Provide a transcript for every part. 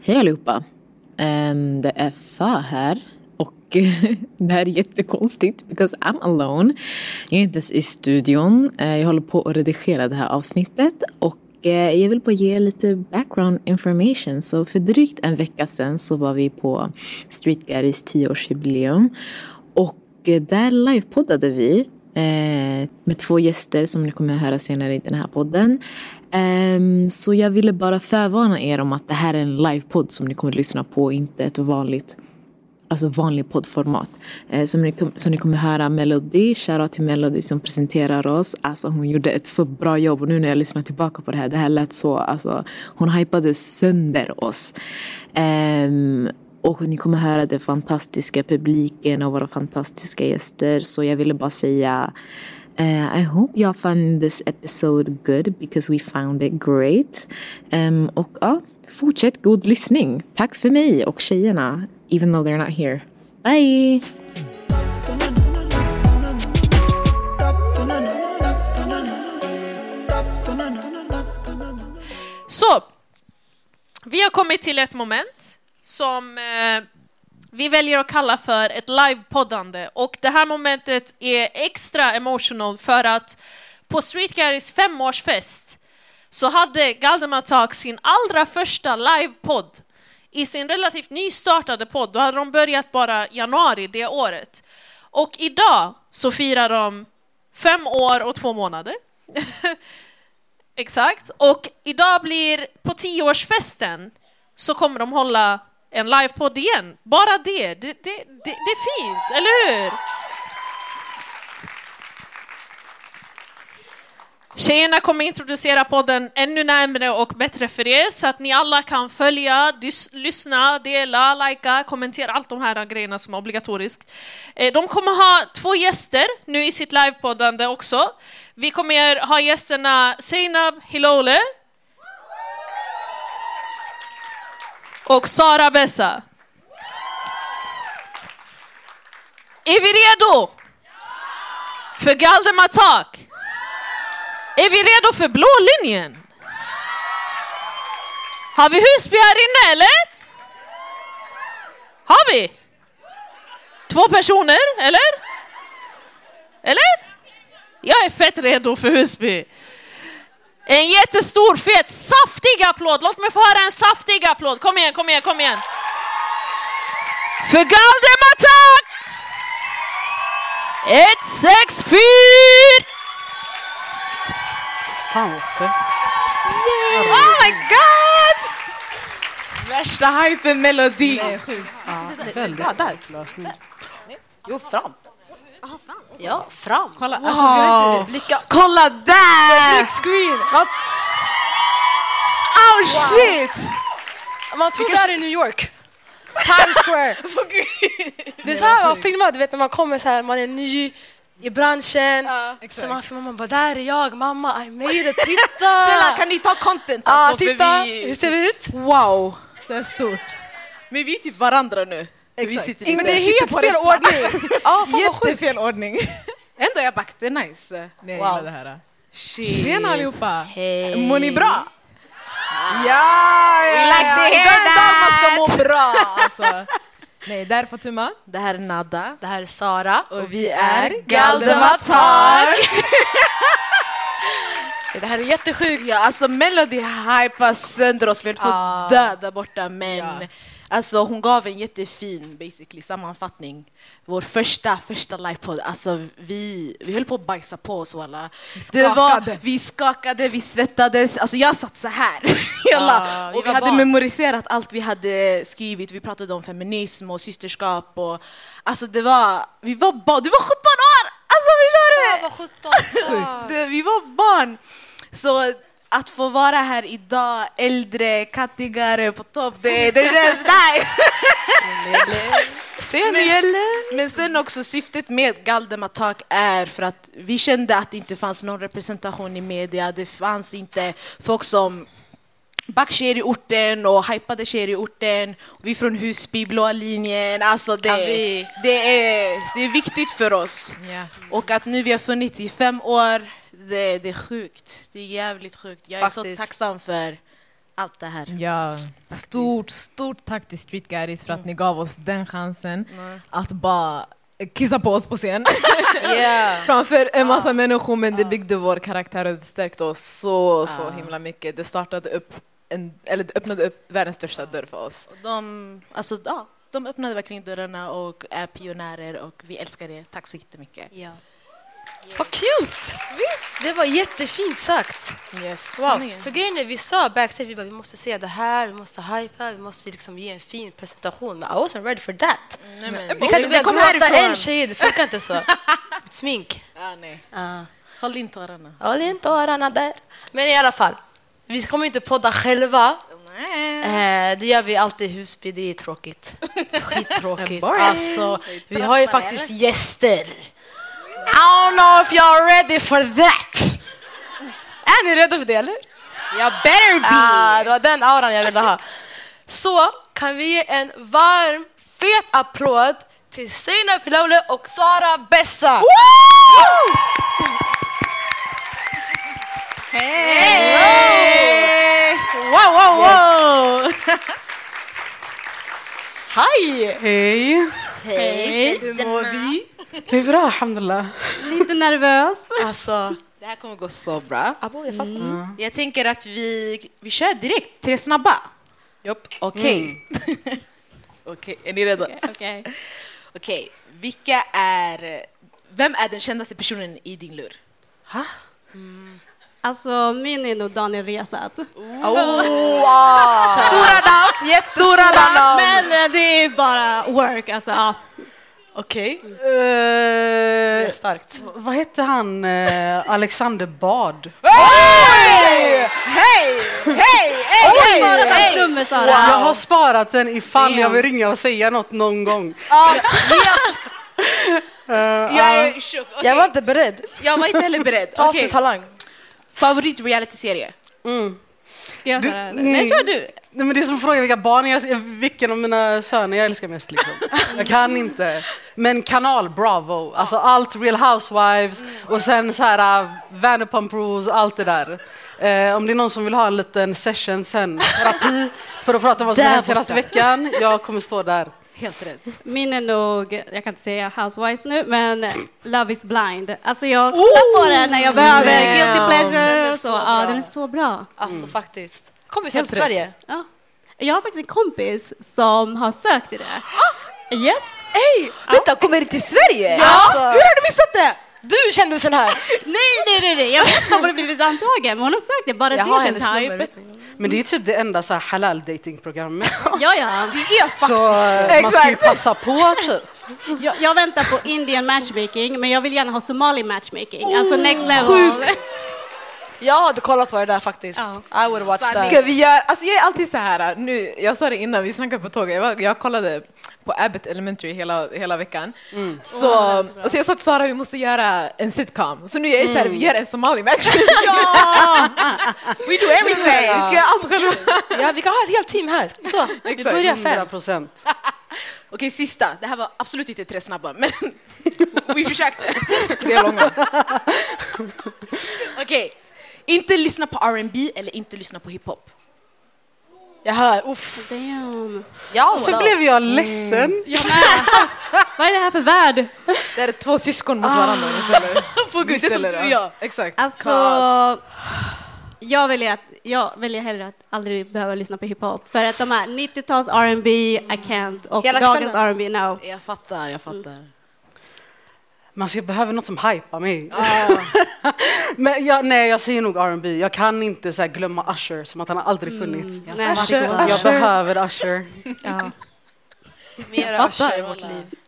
Hej allihopa! Um, det är Fa här och det här är jättekonstigt because I'm alone. Jag är inte ens i studion. Eh, jag håller på att redigera det här avsnittet och eh, jag vill bara ge lite background information. Så för drygt en vecka sedan så var vi på Street Garys 10-årsjubileum och eh, där livepoddade vi med två gäster som ni kommer att höra senare i den här podden. Um, så jag ville bara förvarna er om att det här är en livepodd som ni kommer att lyssna på, inte ett vanligt Alltså vanlig poddformat. Eh, uh, så, ni, som ni kommer höra Melody, shoutout till Melody som presenterar oss. Alltså hon gjorde ett så bra jobb och nu när jag lyssnar tillbaka på det här, det här lät så, alltså hon hypade sönder oss. Um, och ni kommer höra den fantastiska publiken och våra fantastiska gäster. Så jag ville bara säga Uh, I hope y'all found this episode good because we found it great. Um, och ja, fortsätt god lyssning. Tack för mig och tjejerna, even though they're not here. Bye! Så, vi har kommit till ett moment som eh, vi väljer att kalla för ett livepoddande och det här momentet är extra emotional för att på Street Garys femårsfest så hade Galdemar Talk sin allra första livepodd i sin relativt nystartade podd. Då hade de börjat bara januari det året. Och idag så firar de fem år och två månader. Exakt. Och idag blir på tioårsfesten så kommer de hålla en livepodd igen. Bara det. Det, det, det, det är fint, eller hur? Tjejerna kommer introducera podden ännu närmare och bättre för er så att ni alla kan följa, lyssna, dela, likea, kommentera allt de här grejerna som är obligatoriskt. Eh, de kommer ha två gäster nu i sitt livepoddande också. Vi kommer ha gästerna Seinab Hilole och Sara Bessa. Är vi redo? För Galdemar Tak? Är vi redo för blå linjen? Har vi Husby här inne eller? Har vi? Två personer, eller? Eller? Jag är fett redo för Husby. En jättestor, fet, saftig applåd. Låt mig få höra en saftig applåd. Kom igen, kom igen, kom igen. För Galdematak! 164! Fan vad fett. Oh my god! Värsta är sjukt. Ja, väldigt. Ja, där. Jo, fram. Aha, fram. Ja, fram. Kolla, wow. alltså inte blickat. Kolla där! Big screen. What? Oh shit! Man tror det här är New York. Times Square. det är så här man filmar, du vet när man kommer så här, man är ny i branschen. Ja, så man filmar, man bara där är jag, mamma, I made it, titta! Snälla kan ni ta content alltså? Titta, vi... hur ser vi ut? Wow! Det är stort. Men vi är typ varandra nu. Sitter Men det är helt fel ordning! ja, Jättefel ordning. Ändå är jag back, det är nice. Nej, wow. det här. Shit. Tjena allihopa! Hej! Mår ni bra? Ja, ja, We like hear that! man ska må bra! Alltså. Nej, där är Fatuma. Det här är Nada. Det här är Sara. Och, vi är Galdematak! det här är jättesjukt. Ja, alltså Melody hypar sönder oss, vi höll på att dö där borta men ja. Alltså hon gav en jättefin basically, sammanfattning. Vår första, första livepodd. Alltså vi, vi höll på att bajsa på oss alla. Vi skakade. vi skakade, vi svettades. Alltså jag satt så här. Ah, vi och vi hade barn. memoriserat allt vi hade skrivit. Vi pratade om feminism och systerskap. Och, alltså det var, vi var barn. Du var 17 år! Alltså förstår du? Jag var 17. vi var barn. Så att få vara här idag, äldre, kattigare, på topp, det, det känns nice! men, men sen också syftet med Galdematak är för att vi kände att det inte fanns någon representation i media, det fanns inte folk som backkedjor i orten och hypade tjejer i orten. Vi från Husby, blåa linjen. Alltså det, det, är, det är viktigt för oss. Yeah. Och att nu vi har funnits i fem år det, det är sjukt. Det är jävligt sjukt. Jag Faktiskt. är så tacksam för allt det här. Ja, stort, stort tack till Street Guys för att ni gav oss den chansen att bara kissa på oss på scen. Yeah. Framför en massa människor, men det byggde vår karaktär och det stärkte oss så, så Ja. himla mycket. Det startade upp, en, eller det öppnade upp världens största dörr för oss. Och De, alltså, ja, de öppnade verkligen dörrarna och är pionjärer och vi älskar er. Tack så jättemycket. Ja. Vad cute! Det var jättefint sagt. Yes. Wow. För grejen är, vi sa backstage, vi, bara, vi måste säga det här, vi måste hypa, vi måste liksom ge en fin presentation. Men I wasn't ready for that. Nej, men, Vi kan inte kom gråta en tjej, det funkar inte så. Smink. Ja, nej. Uh. Håll in tårarna. Håll in tårarna där. Men i alla fall, vi kommer inte podda själva. Eh, det gör vi alltid i Husby, det är tråkigt. Skittråkigt. Alltså, vi har ju faktiskt gäster. I don't know if you're ready for that. Är ni redo för det eller? Jag better be! Ah, det var den auran jag ville ha. Så kan vi ge en varm, fet applåd till Seinab Pilaule och Sara Bessa. Hey! Wow, wow, wow! Hej! Hej! Hej! Hur mår vi? Det är bra, alhamdulillah. Lite nervös. Alltså, Det här kommer gå så bra. abo, jag fastnade. Jag tänker att vi, vi kör direkt, tre snabba. Jopp. Okej. Okej, är ni redo? Okej. Okej, vilka är... Vem är den kändaste personen i din lur? Alltså, min är nog Daniel Riazat. Stora namn! Yes, stora namn! Men eh, det är bara work, alltså. Okej. Eh, Starkt. vad hette han? Eh, Alexander Bard. Hej! Hej! Hej! Bara den stumme, Sara. Jag har sparat den ifall jag vill ringa och säga något någon gång. Eh, Jag är chock. Okej. Jag var inte beredd. Jag var inte heller beredd. Talang. Favorit realityserie? Ska jag Du- köra? mm. Nej, kör du. Nej, men det är som frågar vilka barn jag, vilken av mina söner jag älskar mest. Liksom. Jag kan inte. Men kanal Bravo, alltså allt Real Housewives och sen så här uh, Vanderpump Rules, allt det där. Eh, om det är någon som vill ha en liten session sen, terapi, för att prata om vad som hänt senaste veckan, jag kommer stå där. Helt rätt. Min är nog, jag kan inte säga Housewives nu, men Love is blind. Alltså jag kollar på den när jag behöver Damn. guilty pleasure. Den är så så. bra. Ja, den är så bra. Alltså faktiskt. Kommer sen till Sverige. Ja. Jag har faktiskt en kompis som har sökt till det. Yes. Hej! Vänta, kommer det till Sverige? Alltså, Hur har du missat det? du kände sån här. Nej, nej, nej, nej. Jag vet inte om hon har blivit antagen, men hon har sökt det. Bara Jag det har känns hype. Men det är typ det enda så här halal datingprogrammet. Ja, ja. Så eh, man ska ju passa på typ. Jag, jag väntar på Indian matchmaking, men jag vill gärna ha Somali matchmaking. Alltså next level. Jag hade kollat på det där faktiskt. I would watch that. Ska vi göra, alltså jag är alltid så här, nu, jag sa det innan vi snackade på tåget, jag, var, jag kollade på Abbott Elementary hela, hela veckan. Så, och så jag sa till Sara vi måste göra en sitcom, så nu är jag så här, vi gör en somali match. Ja! We do everything! vi ska göra allt själva. Ja, vi kan ha ett helt team här. Så, vi börjar fem. 100 procent. Okej, sista. Det här var absolut inte tre snabba, men vi försökte. Tre långa. Okej. Inte lyssna på R&B eller inte lyssna på hiphop. Jag hör, uff. Damn. Ja, Varför blev jag ledsen? Jag med. Vad är det här för värld? Det är två syskon mot varandra gud, det är som du och jag. Exakt. Alltså, jag väljer, att, jag väljer hellre att aldrig behöva lyssna på hiphop. För att de här 90-tals R&B, I can't. Och Hela dagens. R&B no. Jag fattar, jag fattar. Man ska behöva något som hypar mig. Men jag, nej, jag säger nog R&B. Jag kan inte så här, glömma Usher som att han har aldrig funnits. Nej, varsågod. Jag behöver Usher. Ja. Mer. Usher i vårt liv.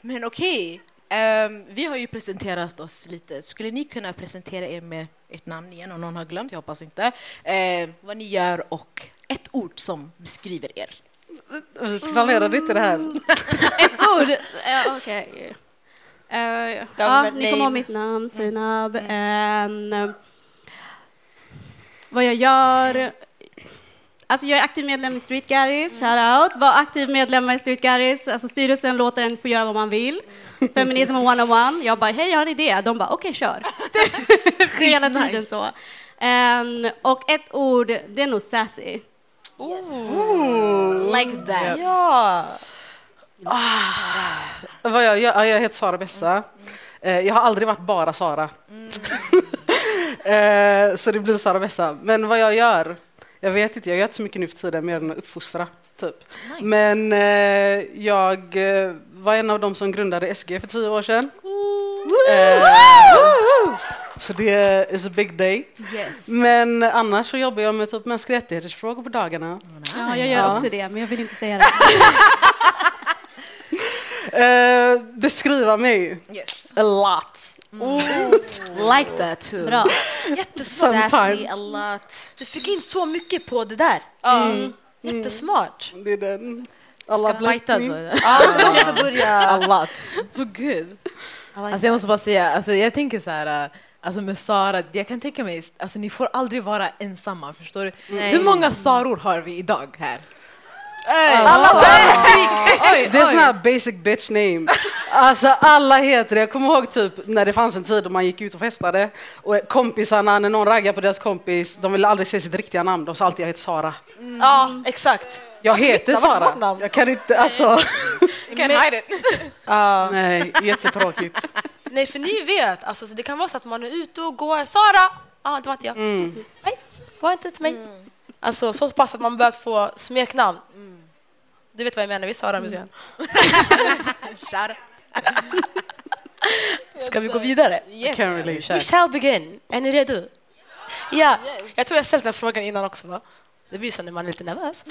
Men okej, ehm, vi har ju presenterat oss lite. Skulle ni kunna presentera er med ert namn igen om någon har glömt? Jag hoppas inte. Eh, vad ni gör och ett ord som beskriver er. Planerade inte det här. Ett ord. Uh, Okej. Eh, ja, ni kommer ihåg mitt namn, Sinab. En, vad jag gör... Alltså jag är aktiv medlem i Street Garris, shout out. Var aktiv medlem i Street Garris. Alltså styrelsen låter en få göra vad man vill. Feminism one-on-one. Jag bara, hej jag har en idé. De bara, okej kör. Hela tiden så. En, och ett ord, det är nog sassy. Like that. Ja. Vad jag, gör? Ja, jag heter Sara Bessa. Eh, Jag har aldrig varit bara Sara. Eh, så det blir Sara Bessa. Men vad jag gör? Jag vet inte, jag gör inte så mycket nu för tiden mer än att uppfostra. Typ. Men eh, jag var en av dem som grundade SG för tio år sedan. Så det is a big day. Yes. Men annars så jobbar jag med typ mänskliga rättighetsfrågor på dagarna. Ja, jag gör också det, men jag vill inte säga det. Eh, beskriva mig? Yes. A lot. Like that too. Bra. Jättesmart. Sassy Sometimes. a lot. Du fick in så mycket på det där. Jättesmart. Det är den. Me. då? Ja, jag ska börja. A lot. För gud. Alltså jag måste bara säga, alltså jag tänker så här, äh, alltså med Sara, jag kan tänka mig, alltså ni får aldrig vara ensamma, förstår du? Hur många Saror har vi idag här? Det är sån här basic bitch name. Alltså alla heter det. Jag kommer ihåg typ när det fanns en tid då man gick ut och festade och kompisarna, när någon raggade på deras kompis, de ville aldrig se sitt riktiga namn. De sa alltid jag heter Sara. Ja, exakt. Jag heter Sara. Jag kan inte, alltså. Can't hide it. Nej, jättetråkigt. Nej, för ni vet, alltså, så det kan vara så att man är ute och går. Sara! Ja, det var inte jag. Mm. Nej, var inte till mig. Alltså så pass att man börjat få smeknamn. Du vet vad jag menar, vi Sara Museum. Ska vi gå vidare? Yes. We shall begin. Är ni redo? Ja, jag tror jag ställt den frågan innan också. Va? Det blir så när man är lite nervös.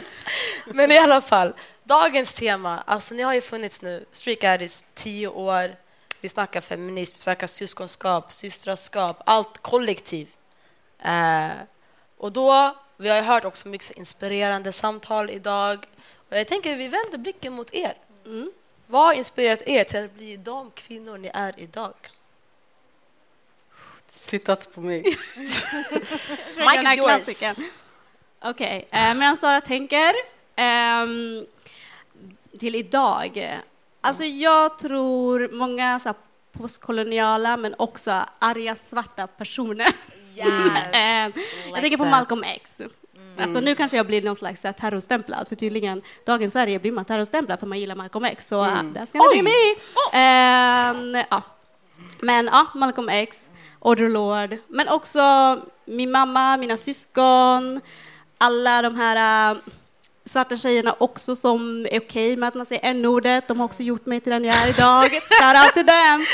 Men i alla fall, dagens tema. Alltså ni har ju funnits nu, Street Addis, tio år. Vi snackar feminism, vi snackar syskonskap, systraskap, allt kollektiv. Eh, och då, vi har ju hört också mycket inspirerande samtal idag. Och jag tänker vi vänder blicken mot er. Vad har inspirerat er till att bli de kvinnor ni är idag? Tittat på mig. Den här klassikern. Okej, eh, medan Sara tänker. ehm, till idag. Alltså jag tror många så här, postkoloniala men också arga svarta personer. Eh, jag tänker på Malcolm X. Alltså nu kanske jag blir någon slags här, terrorstämplad, för tydligen dagens Sverige blir man terrorstämplad för man gillar Malcolm X. Så mm. that's gonna be me. Ehm, ja. Men ja, Malcolm X, Orderlord, men också min mamma, mina syskon, alla de här äh, svarta tjejerna också som är okej med att man säger n-ordet. De har också gjort mig till den jag är idag. Shout out to them!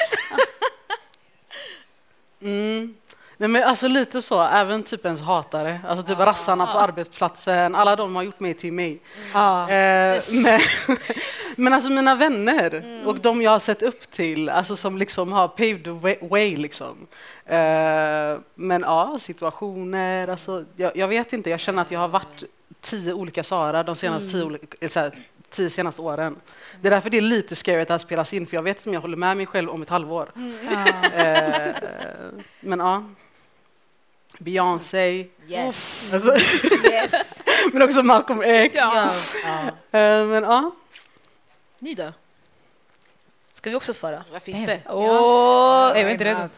Mm. Nej, men alltså lite så, även typ ens hatare, alltså typ rassarna på arbetsplatsen, alla de har gjort mig till mig. Ja. Eh, men, men alltså mina vänner och de jag har sett upp till, alltså som liksom har paved the way, way liksom. Eh, men ja, situationer, alltså jag, jag vet inte, jag känner att jag har varit tio olika Sara de senaste tio, olika, eller så här, tio senaste åren. Det är därför det är lite scary att det här spelas in, för jag vet inte om jag håller med mig själv om ett halvår. Eh, men ja. Beyoncé. Yes. Alltså, yes. men också Malcolm X. Ja. Eh, men ja. Ni då? Ska vi också svara? Varför inte? Åh, Jag är inte redo.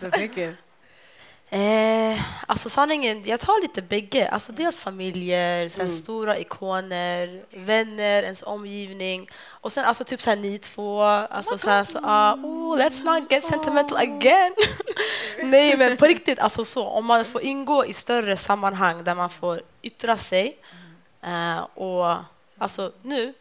Eh, alltså sanningen, jag tar lite bägge. Alltså dels familjer, här Mm. stora ikoner, vänner, ens omgivning. Och sen alltså typ så här ni två. Alltså så här så, ah, oh, let's not get sentimental again. Nej men på riktigt, alltså så. Om man får ingå i större sammanhang där man får yttra sig. Eh, och alltså nu,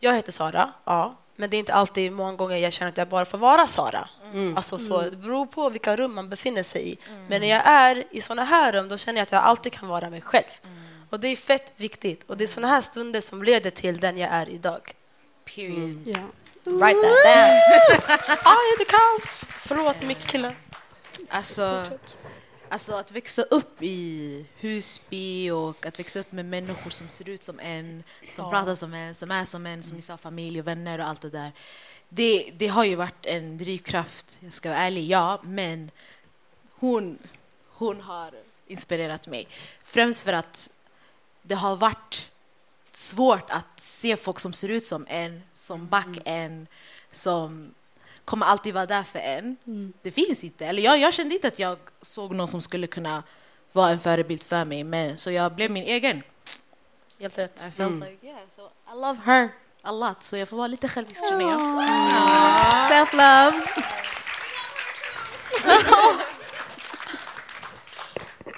jag heter Sara, ja. Men det är inte alltid många gånger jag känner att jag bara får vara Sara. Mm. Alltså så, det beror på vilka rum man befinner sig i. Men när jag är i såna här rum då känner jag att jag alltid kan vara mig själv. Och det är fett viktigt. Och det är såna här stunder som leder till den jag är idag. Period. Ja. Write that down. ah, jag heter kaos. Förlåt Mikkille. Alltså, alltså att växa upp i Husby och att växa upp med människor som ser ut som en, som pratar som en, som är som en, som ni sa, familj och vänner och allt det där. Det, det har ju varit en drivkraft, jag ska vara ärlig, ja, men hon, hon har inspirerat mig. Främst för att det har varit svårt att se folk som ser ut som en, som back en, som kommer alltid vara där för en. Det finns inte. Eller jag, jag kände inte att jag såg någon som skulle kunna vara en förebild för mig, men, så jag blev min egen. Helt rätt. I felt like, yeah, so I love her a lot. Så jag får vara lite självisk känner jag. Self-love.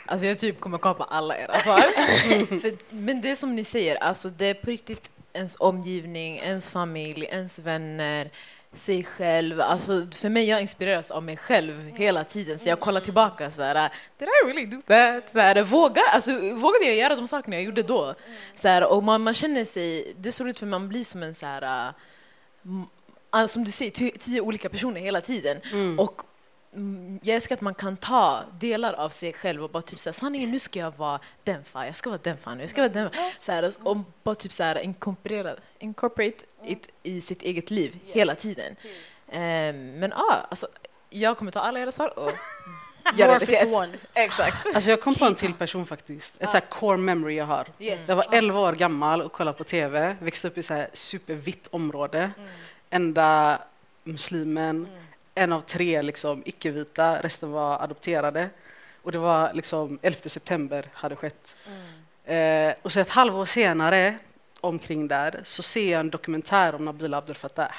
Alltså jag typ kommer kapa alla era svar. För, men det som ni säger, alltså det är på riktigt ens omgivning, ens familj, ens vänner, sig själv. Alltså för mig, jag inspireras av mig själv hela tiden. Så jag kollar tillbaka så här, did I really do that? Så här, våga, alltså, vågade jag göra de sakerna jag gjorde då? Så här, och man, man känner sig, det är så roligt för man blir som en så här, äh, m- äh, som du säger, tio, olika personer hela tiden. Och mm, jag älskar att man kan ta delar av sig själv och bara typ såhär, sanningen nu ska jag vara den fan, jag ska vara den fan, jag ska vara den så här, och bara typ såhär incorporera, incorporate it i sitt eget liv hela tiden. Ehm, men ja, alltså jag kommer ta alla era svar och göra det till ett. one. Exakt. Alltså jag kom på en till person faktiskt. Ett så här core memory jag har. Yes. Jag var 11 år gammal och kollade på TV. Växte upp i så här supervitt område. Enda muslimen. En av tre liksom icke-vita. Resten var adopterade. Och det var liksom 11 september hade skett. Eh, och så ett halvår senare, omkring där, så ser jag en dokumentär om Nabila Abdel Fattah.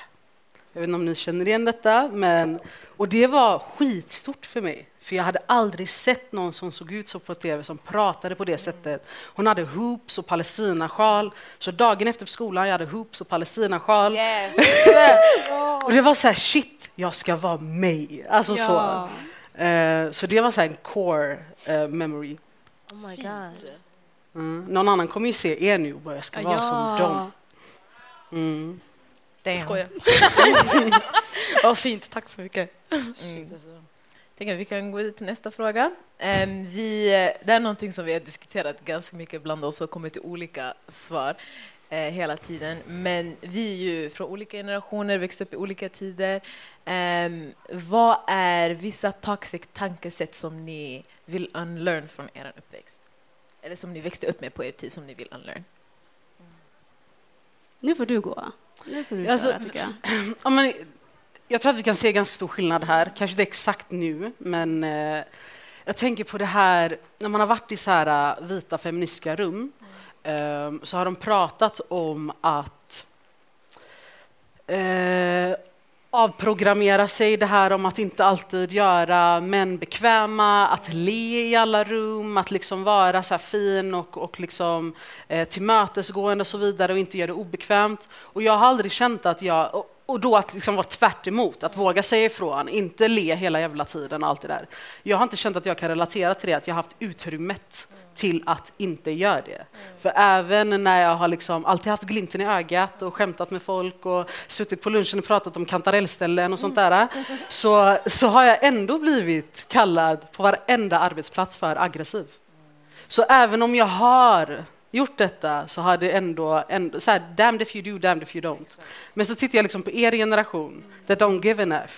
Jag vet inte om ni känner igen detta, men... Och det var skitstort för mig. För jag hade aldrig sett någon som såg ut så på tv, som pratade på det sättet. Hon hade hoops och palestinasjal. Så dagen efter på skolan, jag hade hoops och palestinasjal. Yes. Och det var så här, shit, jag ska vara mig. Alltså så. Eh, så det var så här en core eh, memory. Oh my god. Mm. Någon annan kommer ju se er nu och bara, jag ska vara som dem. Mm. Damn. Skojar. Vad fint, tack så mycket. Mm. Tänker att vi kan gå vidare till nästa fråga. Ehm, vi, det är någonting som vi har diskuterat ganska mycket bland oss och kommit till olika svar eh, hela tiden. Men vi är ju från olika generationer, växt upp i olika tider. Ehm, vad är vissa toxic tankesätt som ni vill unlearn från er uppväxt? Eller som ni växte upp med på er tid som ni vill unlearn? Nu får du gå. Nu får du Alltså, köra, tycker jag. Ja, men, jag tror att vi kan se ganska stor skillnad här. Kanske inte exakt nu, men eh, jag tänker på det här när man har varit i så här eh, vita feministiska rum eh, så har de pratat om att eh, avprogrammera sig, det här om att inte alltid göra män bekväma, att le i alla rum, att liksom vara så här fin och, och liksom, eh, tillmötesgående och så vidare och inte göra det obekvämt. Och jag har aldrig känt att jag, och, och då att liksom vara tvärt emot, att våga säga ifrån, inte le hela jävla tiden och allt det där. Jag har inte känt att jag kan relatera till det, att jag har haft utrymmet till att inte göra det. För även när jag har liksom alltid haft glimten i ögat och skämtat med folk och suttit på lunchen och pratat om kantarellställen och sånt där, så, så har jag ändå blivit kallad på varenda arbetsplats för aggressiv. Så även om jag har gjort detta så har det ändå, ändå så här, damned if you do, damned if you don't. Men så tittar jag liksom på er generation, that don't give enough,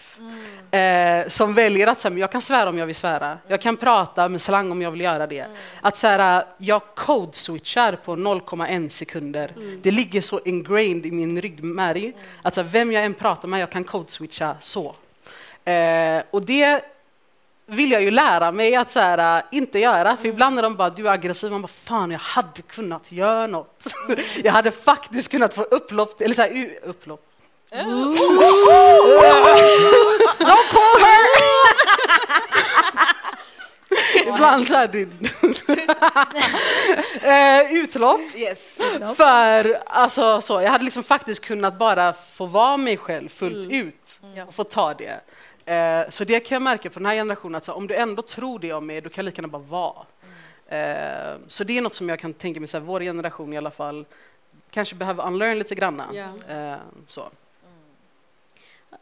eh, som väljer att så här, jag kan svära om jag vill svära, jag kan prata med slang om jag vill göra det. Att så här, jag code-switchar på 0,1 sekunder. Det ligger så ingrained i min ryggmärg att så här, vem jag än pratar med, jag kan code-switcha så. Eh, och det vill jag ju lära mig att så här, äh, inte göra. För ibland när de bara du är aggressiv, man bara fan jag hade kunnat göra något. jag hade faktiskt kunnat få upplopp, eller så här, upplopp. Don't call her! Ibland så här, du, eh, utlopp. Yes. För alltså, så, jag hade liksom faktiskt kunnat bara få vara mig själv fullt ut och få ta det. Eh, så det kan jag märka på den här generationen, att så, om du ändå tror det om mig, då kan jag lika gärna bara vara. Eh, så det är något som jag kan tänka mig, så här, vår generation i alla fall, kanske behöver unlearn lite granna. Ja. Eh, så.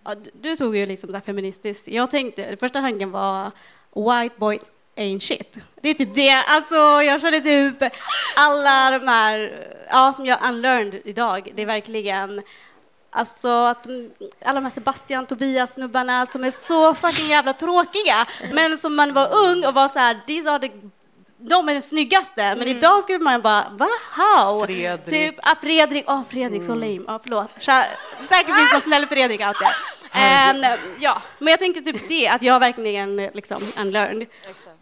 Ja, du- du tog ju liksom så feministiskt. Jag tänkte, första tanken var white boys ain't shit. Det är typ det. Alltså, jag känner typ alla de här, ja, som jag unlearned idag, det är verkligen Alltså att alla de här Sebastian, Tobias-snubbarna som är så fucking jävla tråkiga, men som man var ung och var så här, these are the de är de snyggaste, men idag skulle man bara, va? How? Fredrik. Typ, ah, Fredrik, åh Fredrik, så lame, ja förlåt. Kär, säkert finns någon snäll Fredrik out there. En, ja, men jag tänker typ det, att jag verkligen liksom unlearned.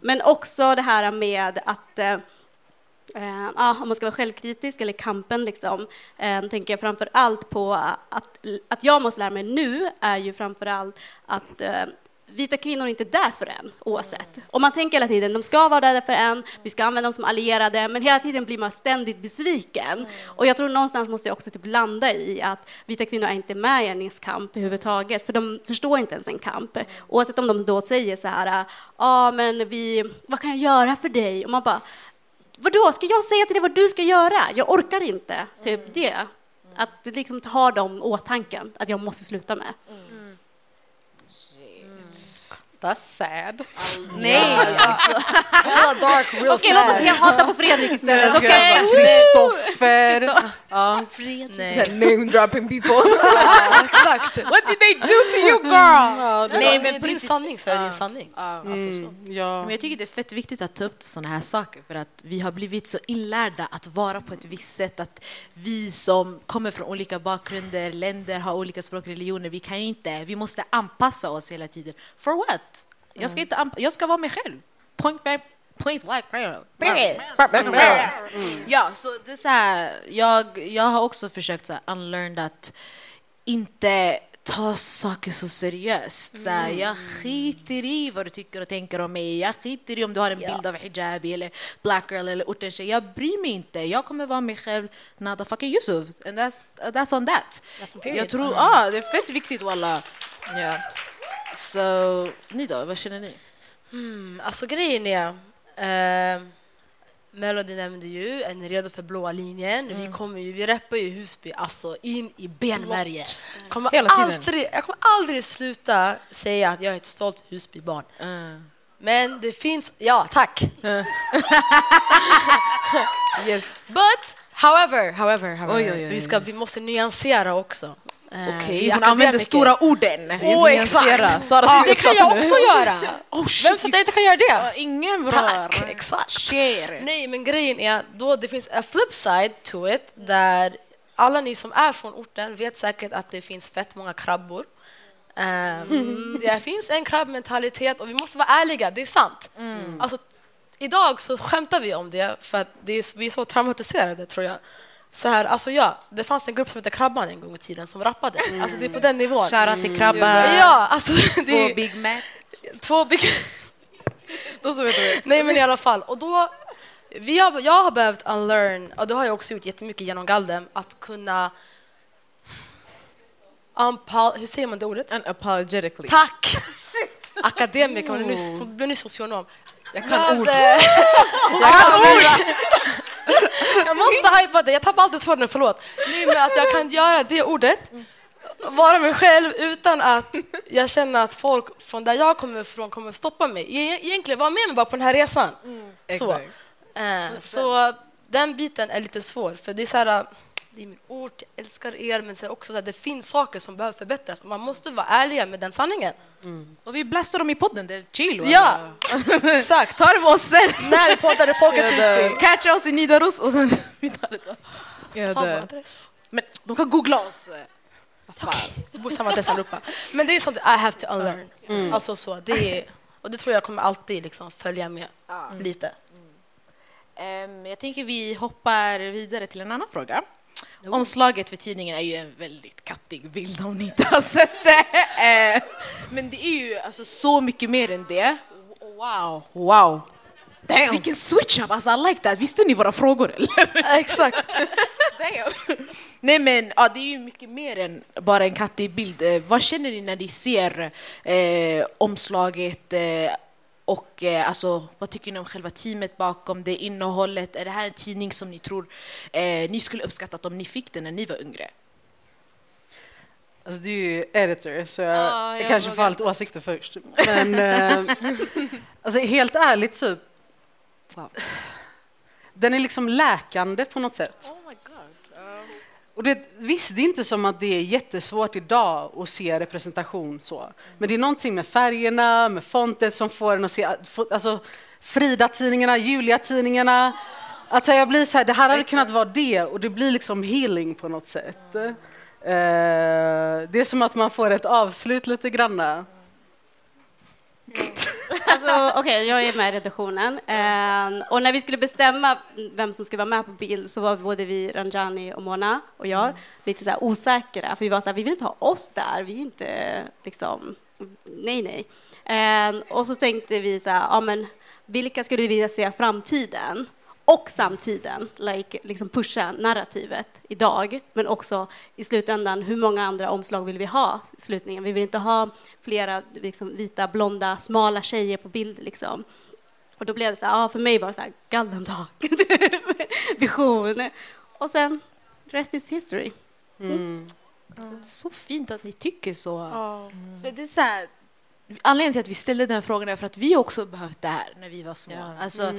Men också det här med att, eh, ja, om man ska vara självkritisk eller kampen, liksom, eh, tänker jag framför allt på att, att jag måste lära mig nu är ju framför allt att eh, vita kvinnor är inte där för en oavsett. Och man tänker hela tiden, de ska vara där för en, vi ska använda dem som allierade, men hela tiden blir man ständigt besviken. Och jag tror någonstans måste jag också typ landa i att vita kvinnor är inte med i en kamp överhuvudtaget, för de förstår inte ens en kamp. Oavsett om de då säger så här, ja ah, men vi, vad kan jag göra för dig? Och man bara, vadå, ska jag säga till dig vad du ska göra? Jag orkar inte. Typ det. Att liksom ha dem åtanken, att jag måste sluta med. That's sad. Nej, alltså. Hella dark real Okej, låt oss ska hata på Fredrik istället. Okej. Kristoffer. Ja. Nej. Name dropping people. Exakt. What did they do to you girl? Ja, Nej, men men på din sanning så är det Ja. sanning. Alltså, så. Mm, ja. Men jag tycker det är fett viktigt att ta upp sådana här saker för att vi har blivit så inlärda att vara på ett visst sätt att vi som kommer från olika bakgrunder, länder, har olika språk, religioner, vi kan inte, vi måste anpassa oss hela tiden. For what? Jag ska, inte anpa- jag ska vara mig själv. Point blank, point blank. Ja, så det är så här, jag, jag har också försökt så här, unlearn att inte ta saker så seriöst. Så här, jag skiter i vad du tycker och tänker om mig. Jag skiter i om du har en bild av hijabi eller black girl eller ortentjej. Jag bryr mig inte. Jag kommer vara mig själv, nada fucking Yusuf. And that's, that's on that. That's. Jag tror, ah, det är fett viktigt walla. Ja. Så ni då, vad känner ni? Mm, alltså grejen är, eh, Melody nämnde ju, är ni redo för blåa linjen? Vi kommer ju, vi rappar ju Husby alltså in i benmärgen. Kommer Hela tiden. aldrig, jag kommer aldrig sluta säga att jag är ett stolt Husbybarn. Uh. Men det finns, ja tack. Yes. But however, however, however Oj, oj, oj, Vi, ska, vi måste nyansera också. Eh, Okej, vi hon använder stora orden. Åh, exakt! Sara sitter det kan jag också göra! Oh, Vem shit, sa att jag inte kan göra det? Ingen bra. Tack, exakt. Sker. Nej, men grejen är då det finns en flip side to it där alla ni som är från orten vet säkert att det finns fett många krabbor. Ehm, det finns en krabbmentalitet och vi måste vara ärliga, det är sant. Alltså, idag så skämtar vi om det för att det är, vi är så traumatiserade tror jag. Så här, alltså ja, det fanns en grupp som hette Krabban en gång i tiden som rappade. Alltså det är på den nivån. Shoutout till Krabba. Ja, alltså det Två är Big Mac. två big... Då så vet du. Nej men i alla fall. Och då, vi har, jag har behövt unlearn, och det har jag också gjort jättemycket genom Galdem, att kunna... Unpol- hur säger man det ordet? Unapologetically. Tack! Akademiker, hon är nyss- hon blev nyss socionom. Jag kan ord. Jag kan ord! Jag måste hypa det, jag tappar alltid tråden, förlåt. Nej men att jag kan göra det ordet, vara mig själv utan att jag känner att folk från där jag kommer ifrån kommer stoppa mig. E- Egentligen vara med mig bara på den här resan. Så. Exakt. Eh, så den biten är lite svår, för det är så här, det är min ort, jag älskar er, men också så här, det finns saker som behöver förbättras och man måste vara ärliga med den sanningen. Och vi blastar dem i podden, det är chill. Ja, exakt. Ta det med oss sen. När vi poddade Folkets Husby. Catcha oss i Nidaros och sen vi tar det då. Samma adress. Men de kan googla oss. Samma adress allihopa. Men det är sånt I have to unlearn. Alltså så, det är, och det tror jag kommer alltid liksom följa med lite. Ehm, jag tänker vi hoppar vidare till en annan fråga. Omslaget för tidningen är ju en väldigt kattig bild om ni inte har sett det. Eh, Men det är ju alltså så mycket mer än det. Wow, wow. Damn. Vilken switch up, alltså I like that. Visste ni våra frågor eller? Exakt. Damn. Nej men ja, det är ju mycket mer än bara en kattig bild. Eh, vad känner ni när ni ser eh, omslaget eh, och eh, alltså, vad tycker ni om själva teamet bakom det, innehållet? Är det här en tidning som ni tror eh, ni skulle uppskattat om ni fick den när ni var yngre? Alltså, du är ju editor, så jag, Ja, jag kanske får lite åsikter först. Men eh, alltså, helt ärligt, typ, den är liksom läkande på något sätt. Oh. Och det, visst, det är inte som att det är jättesvårt idag att se representation så. Men det är någonting med färgerna, med fontet som får en att se, alltså Frida-tidningarna, Julia-tidningarna. Alltså jag blir så här, det här hade kunnat vara det och det blir liksom healing på något sätt. Eh, det är som att man får ett avslut lite granna. Alltså, Okej, jag är med i redaktionen. Eh, och när vi skulle bestämma vem som skulle vara med på bild så var både vi, Ranjani och Mona och jag lite så här osäkra. För vi var så här, vi vill inte ha oss där. Vi är inte liksom, nej, nej. Eh, och så tänkte vi så här, ja men vilka skulle vi vilja se i framtiden? Och samtiden, like, liksom pusha narrativet idag, men också i slutändan, hur många andra omslag vill vi ha i slutningen? Vi vill inte ha flera liksom, vita, blonda, smala tjejer på bild. Liksom. Och då blev det så här, ja, för mig var det så här, Golden Talk, vision. Och sen, rest is history. Alltså, det är så fint att ni tycker så. För det är så här, anledningen till att vi ställde den frågan är för att vi också behövt det här när vi var små. Alltså,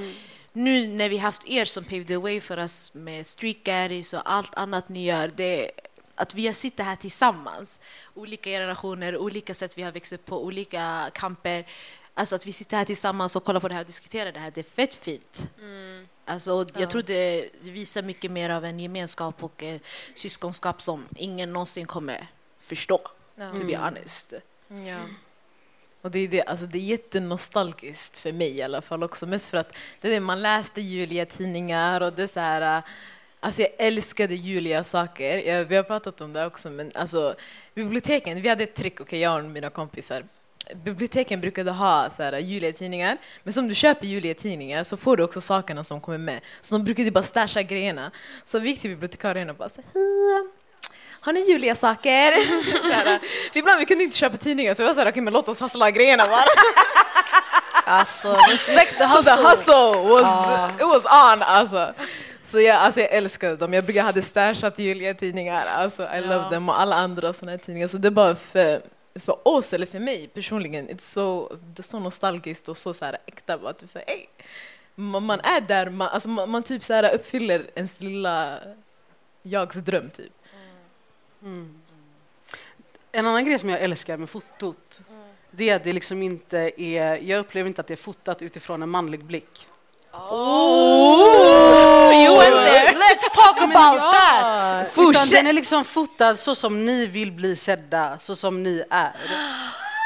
Nu när vi haft er som paved the way för oss med Street Garris och allt annat ni gör, det att vi suttit här tillsammans, olika generationer, olika sätt vi har växt upp på, olika kamper. Alltså att vi sitter här tillsammans och kollar på det här och diskuterar det här, det är fett fint. Alltså, och jag tror det det visar mycket mer av en gemenskap och eh, syskonskap som ingen någonsin kommer förstå, to be honest. Ja. Och det är, det, alltså det är jättenostalgiskt för mig i alla fall också. Mest för att det är det, man läste Julia-tidningar och det är så här... Äh, alltså jag älskade Julia-saker. Ja, vi har pratat om det också, men alltså biblioteken, vi hade ett trick, okay, jag och mina kompisar. Biblioteken brukade ha så här, äh, Julia-tidningar, men som du köper Julia-tidningar så får du också sakerna som kommer med. Så de brukade bara stasha grejerna. Så vi gick till bibliotekarien och bara så här, har ni Julia-saker? Så här, för ibland vi kunde inte köpa tidningar så jag var såhär, okej men låt oss hassla grejerna bara. Alltså, respect the Så the hustle. hustle was, it was on alltså. Så jag, alltså jag älskade dem. Jag brukade hade stashat Julia-tidningar. Alltså, I love them och alla andra såna här tidningar. Så det är bara för, för oss, eller för mig personligen, it's so, det är så nostalgiskt och så, så här, äkta. Bara, typ, så här, ey, man, man är där, man, alltså, man, man typ så här, uppfyller ens lilla jags dröm typ. En annan grej som jag älskar med fotot, det är att det liksom inte är, jag upplever inte att det är fotat utifrån en manlig blick. You went there. Let's talk about that! Utan den är liksom fotad så som ni vill bli sedda, så som ni är.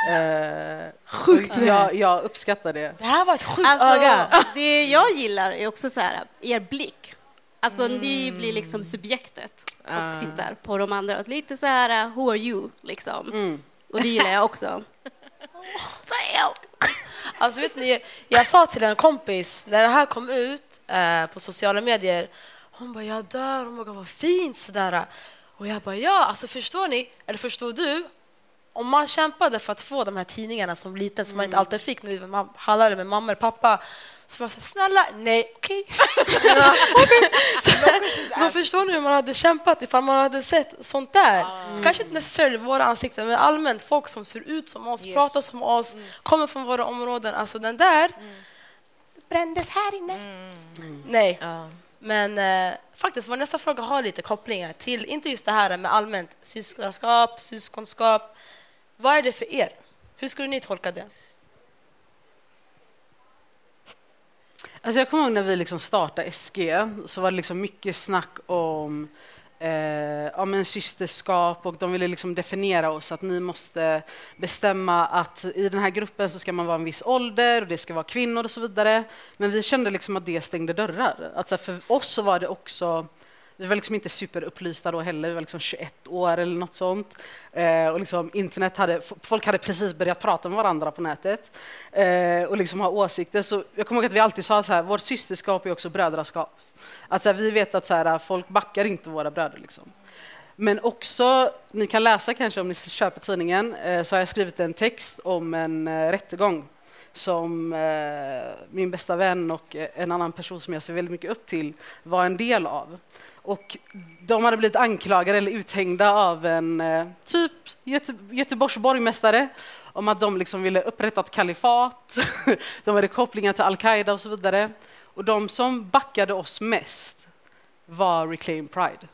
Uh, Sjukt! Jag, jag uppskattar det. Det här var ett sjukt Alltså, öga. det jag gillar är också så här, er blick. Alltså ni blir liksom subjektet och tittar på de andra. Lite så här, who are you, liksom. Och det gillar jag också. Alltså vet ni, jag sa till en kompis när det här kom ut eh, på sociala medier. Hon bara, jag dör. Hon bara, vad fint sådär. Och jag bara, ja, alltså förstår ni, eller förstår du? Om man kämpade för att få de här tidningarna som liten som man inte alltid fick när man handlade med mamma eller pappa. Så var här, snälla, nej, okej. Okej. Så, Då förstår ni hur man hade kämpat ifall man hade sett sånt där. Kanske inte necessarily våra ansikten, men allmänt folk som ser ut som oss, pratar som oss, kommer från våra områden. Alltså den där brändes här inne. Nej. Men eh, faktiskt, vår nästa fråga har lite kopplingar till, inte just det här med allmänt syskonskap, syskonskap. Vad är det för er? Hur skulle ni tolka det? Alltså jag kommer ihåg när vi liksom startade SG så var det liksom mycket snack om eh, ja, men systerskap och de ville liksom definiera oss att ni måste bestämma att i den här gruppen så ska man vara en viss ålder och det ska vara kvinnor och så vidare. Men vi kände liksom att det stängde dörrar. Alltså för oss så var det också vi var liksom inte superupplysta då heller, vi var liksom 21 år eller något sånt. Eh, och liksom internet hade, folk hade precis börjat prata med varandra på nätet eh, och liksom ha åsikter. Så jag kommer ihåg att vi alltid sa så här, vårt systerskap är också brödraskap. Att så här, vi vet att så här, folk backar inte våra bröder. Liksom. Men också, ni kan läsa kanske om ni köper tidningen, eh, så har jag skrivit en text om en eh, rättegång som eh, min bästa vän och eh, en annan person som jag ser väldigt mycket upp till var en del av. Och de hade blivit anklagade eller uthängda av en eh, typ Göte Göteborgs borgmästare om att de liksom ville upprätta ett kalifat. de hade kopplingar till al-Qaida och så vidare. Och de som backade oss mest var Reclaim Pride.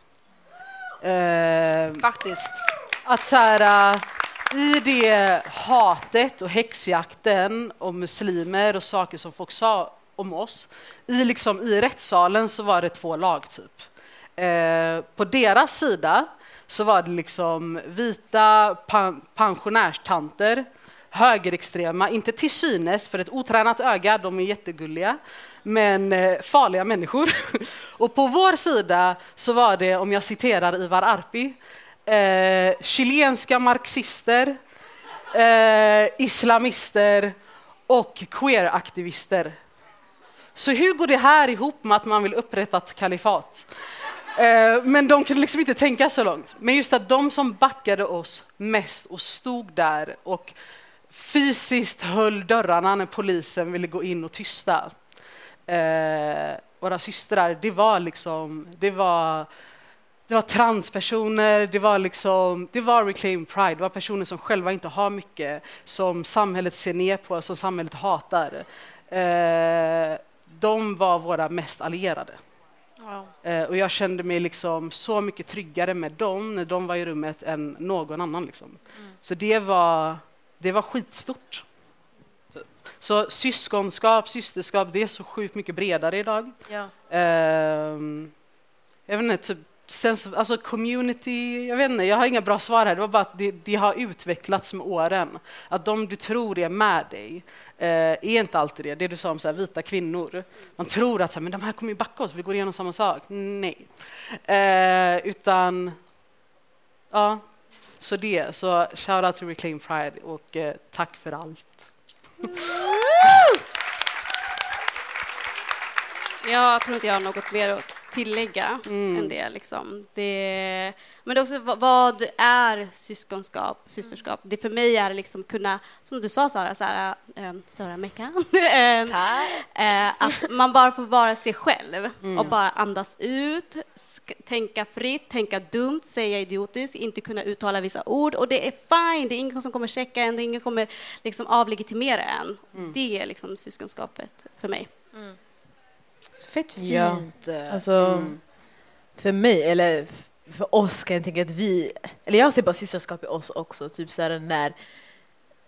Faktiskt. att så här, i det hatet och häxjakten om muslimer och saker som folk sa om oss, i, liksom, i rättssalen så var det två lag typ. Eh, på deras sida så var det liksom vita pensionärstanter, högerextrema, inte till synes för ett otränat öga, de är jättegulliga, men eh, farliga människor. Och på vår sida så var det, om jag citerar Ivar Arpi, eh, chilenska marxister, eh, islamister och queeraktivister. Så hur går det här ihop med att man vill upprätta ett kalifat? Eh, men de kunde liksom inte tänka så långt. Men just att de som backade oss mest och stod där och fysiskt höll dörrarna när polisen ville gå in och tysta eh, våra systrar, det var liksom, det var det var transpersoner, det var, liksom, det var Reclaim Pride, det var personer som själva inte har mycket, som samhället ser ner på, som samhället hatar. Eh, de var våra mest allierade. Wow. Eh, och jag kände mig liksom så mycket tryggare med dem när de var i rummet än någon annan. Liksom. Mm. Så det var, det var skitstort. Så, syskonskap, systerskap, det är så sjukt mycket bredare idag. Ja. Eh, jag vet inte, typ, sense, alltså community, jag vet inte, jag har inga bra svar här. Det var bara att det, det har utvecklats med åren. Att de du tror är med dig eh, är inte alltid det. Det du sa om så här, vita kvinnor. Man tror att så här, men de här kommer ju backa oss, vi går igenom samma sak. Nej. Eh, utan, ja, så det. Så shout out to Reclaim Pride och eh, tack för allt. Jag tror inte jag har något mer att tillägga mm. än det. Liksom. det men det är också vad är syskonskap, systerskap? Det för mig är liksom kunna, som du sa Sara, så här, äh, störa mecka. äh, att man bara får vara sig själv mm. och bara andas ut, tänka fritt, tänka dumt, säga idiotiskt, inte kunna uttala vissa ord. Och det är fine, det är ingen som kommer checka en, det är ingen som kommer liksom avlegitimera en. Mm. Det är liksom syskonskapet för mig. Mm. Så fett fint. Ja. Alltså, mm. för mig, eller för oss kan jag tänka att vi, eller jag ser bara systerskap i oss också, typ så här när,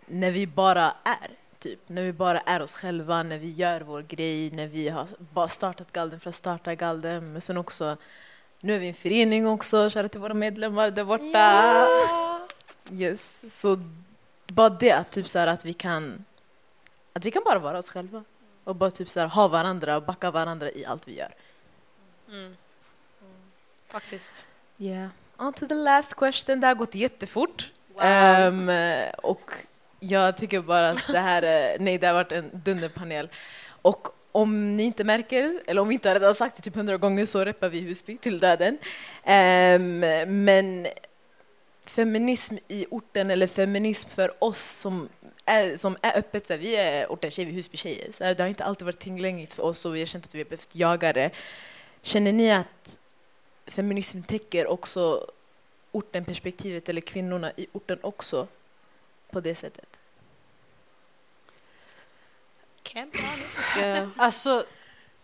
när vi bara är. Typ. När vi bara är oss själva, när vi gör vår grej, när vi har bara startat Galden för att starta Galden. Men sen också, nu är vi en förening också, kära till våra medlemmar där borta. Ja. Yes. Så bara det, typ så här, att vi kan att vi kan bara vara oss själva och bara typ så här, ha varandra och backa varandra i allt vi gör. Mm. Faktiskt. Yeah. On to the last question. Det har gått jättefort. Wow. Um, och jag tycker bara att det här, nej, det har varit en dunderpanel. Och om ni inte märker, eller om vi inte har redan sagt det typ hundra gånger så reppar vi Husby till döden. Um, men feminism i orten eller feminism för oss som är, som är öppet, så här, vi är ortens tjejer, vi är Husby-tjejer. Så här, det har inte alltid varit tillgängligt för oss och vi har känt att vi har behövt jaga det. Känner ni att feminism täcker också orten-perspektivet eller kvinnorna i orten också på det sättet? alltså,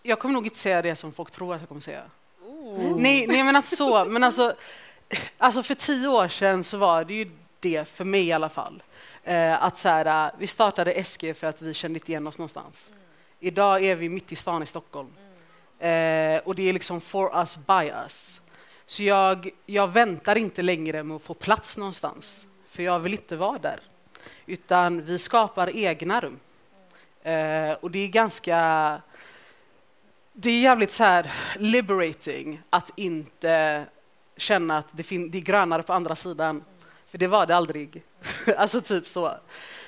jag kommer nog inte säga det som folk tror att jag kommer säga. Nej, nej, men att så. Men alltså, alltså för tio år sedan så var det ju det för mig i alla fall. Eh, att så här, vi startade SG för att vi kände inte igen oss någonstans. Mm. Idag är vi mitt i stan i Stockholm. Mm. Eh, och det är liksom for us, by us. Så jag, jag väntar inte längre med att få plats någonstans, för jag vill inte vara där. Utan vi skapar egna rum. Eh, och det är ganska... Det är jävligt så här liberating att inte känna att det, det är grönare på andra sidan. För det var det aldrig. alltså typ så.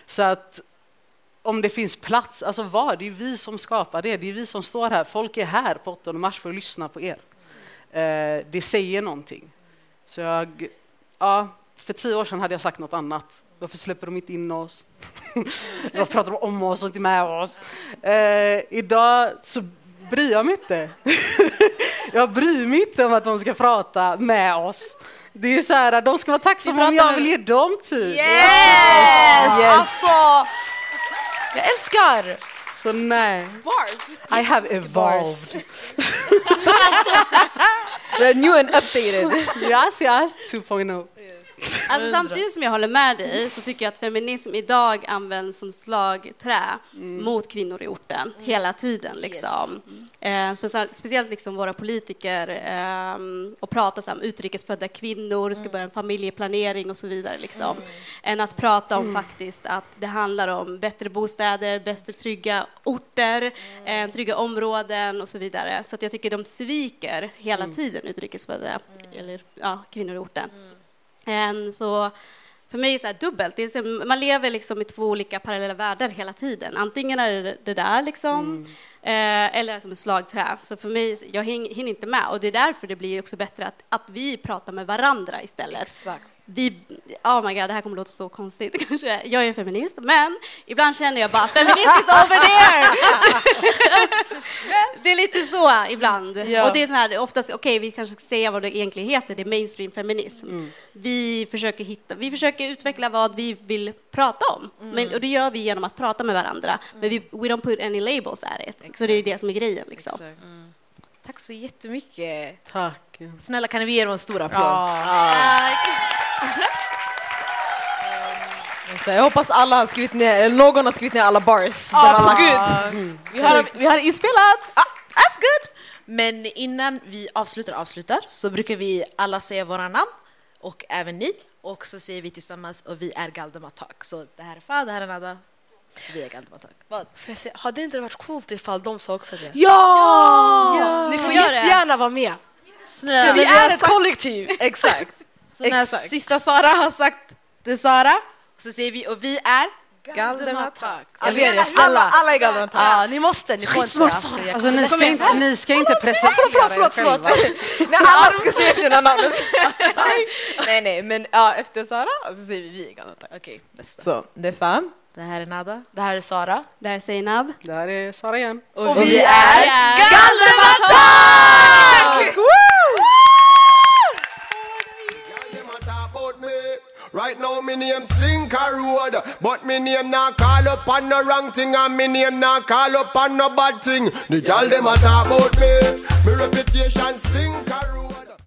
Så att om det finns plats, alltså var, Det är vi som skapar det. Det är vi som står här. Folk är här på 8 mars för att lyssna på er. Eh, det säger någonting. Så jag, ja, för tio år sedan hade jag sagt något annat. Varför släpper de inte in oss? Varför pratar de om oss och inte med oss? Eh, idag så bryr jag mig inte. jag bryr mig inte om att de ska prata med oss. Det är så här, de ska vara tacksamma om jag vill ge dem tid. Yes! yes! Alltså, jag älskar! Så nej. Bars. I have evolved. They're new and updated. yes, yes, 2.0. Yes. Alltså, samtidigt som jag håller med dig så tycker jag att feminism idag används som slagträ mot kvinnor i orten hela tiden. Liksom. Eh, speciellt, speciellt liksom våra politiker eh, och prata så om utrikesfödda kvinnor, ska börja en familjeplanering och så vidare. Liksom. Än att prata om faktiskt att det handlar om bättre bostäder, bättre trygga orter, eh, trygga områden och så vidare. Så att jag tycker de sviker hela tiden utrikesfödda eller ja, kvinnor i orten. En, så för mig är det så dubbelt. Det är man lever liksom i två olika parallella världar hela tiden. Antingen är det det där liksom, eh, eller som ett slagträ. Så för mig, jag hin- hinner inte med. Och det är därför det blir också bättre att, att vi pratar med varandra istället. Exakt. Vi, oh my god, det här kommer låta så konstigt kanske. Jag är feminist, men ibland känner jag bara feminist is over there! det är lite så ibland. Ja. Och det är så här, oftast, okej, vi kanske ska säga vad det egentligen heter, det är mainstream feminism. Vi försöker hitta, vi försöker utveckla vad vi vill prata om. Men, och det gör vi genom att prata med varandra. Men vi we don't put any labels at it. Så det är det som är grejen liksom. Exakt. Tack så jättemycket. Tack. Snälla kan vi ge dem en stor applåd? Så jag hoppas alla har skrivit ner, eller någon har skrivit ner alla bars. Ja, på gud. Vi har, vi har inspelat. Ah, that's good. Men innan vi avslutar avslutar så brukar vi alla säga våra namn och även ni. Och så säger vi tillsammans och vi är Galdematak. Så det här är Fa, det här är Nada. Vi är Galdematak. Vad? Får jag säga, hade inte det varit coolt ifall de sa också det? Ja! Ni får jättegärna vara med. Snälla, För vi har är ett kollektiv. Exakt. Så när Exakt. sista Sara har sagt det Sara, så säger vi och vi är Galdematak. Så Jag vi ber är er, snälla. Alla är Galdematak. Ja, ni måste. Ni får inte. Skitsmart, Alltså, Sara. Alltså, ni, ska inte, ni ska inte presentera Förlåt, förlåt, förlåt. förlåt. När alla ska säga sina namn. nej, nej, men ja, efter Sara så säger vi vi är Galdematak. Okej, bästa. Så, det är fan. Det här är Nada. Det här är Sara. Där är Zainab. Där är Sara igen. Och, vi är Galdematak! Me name Slinker Road, but me name not call up on no wrong thing, and me name not call up on no bad thing. The girl them a talk about me. Me reputation stink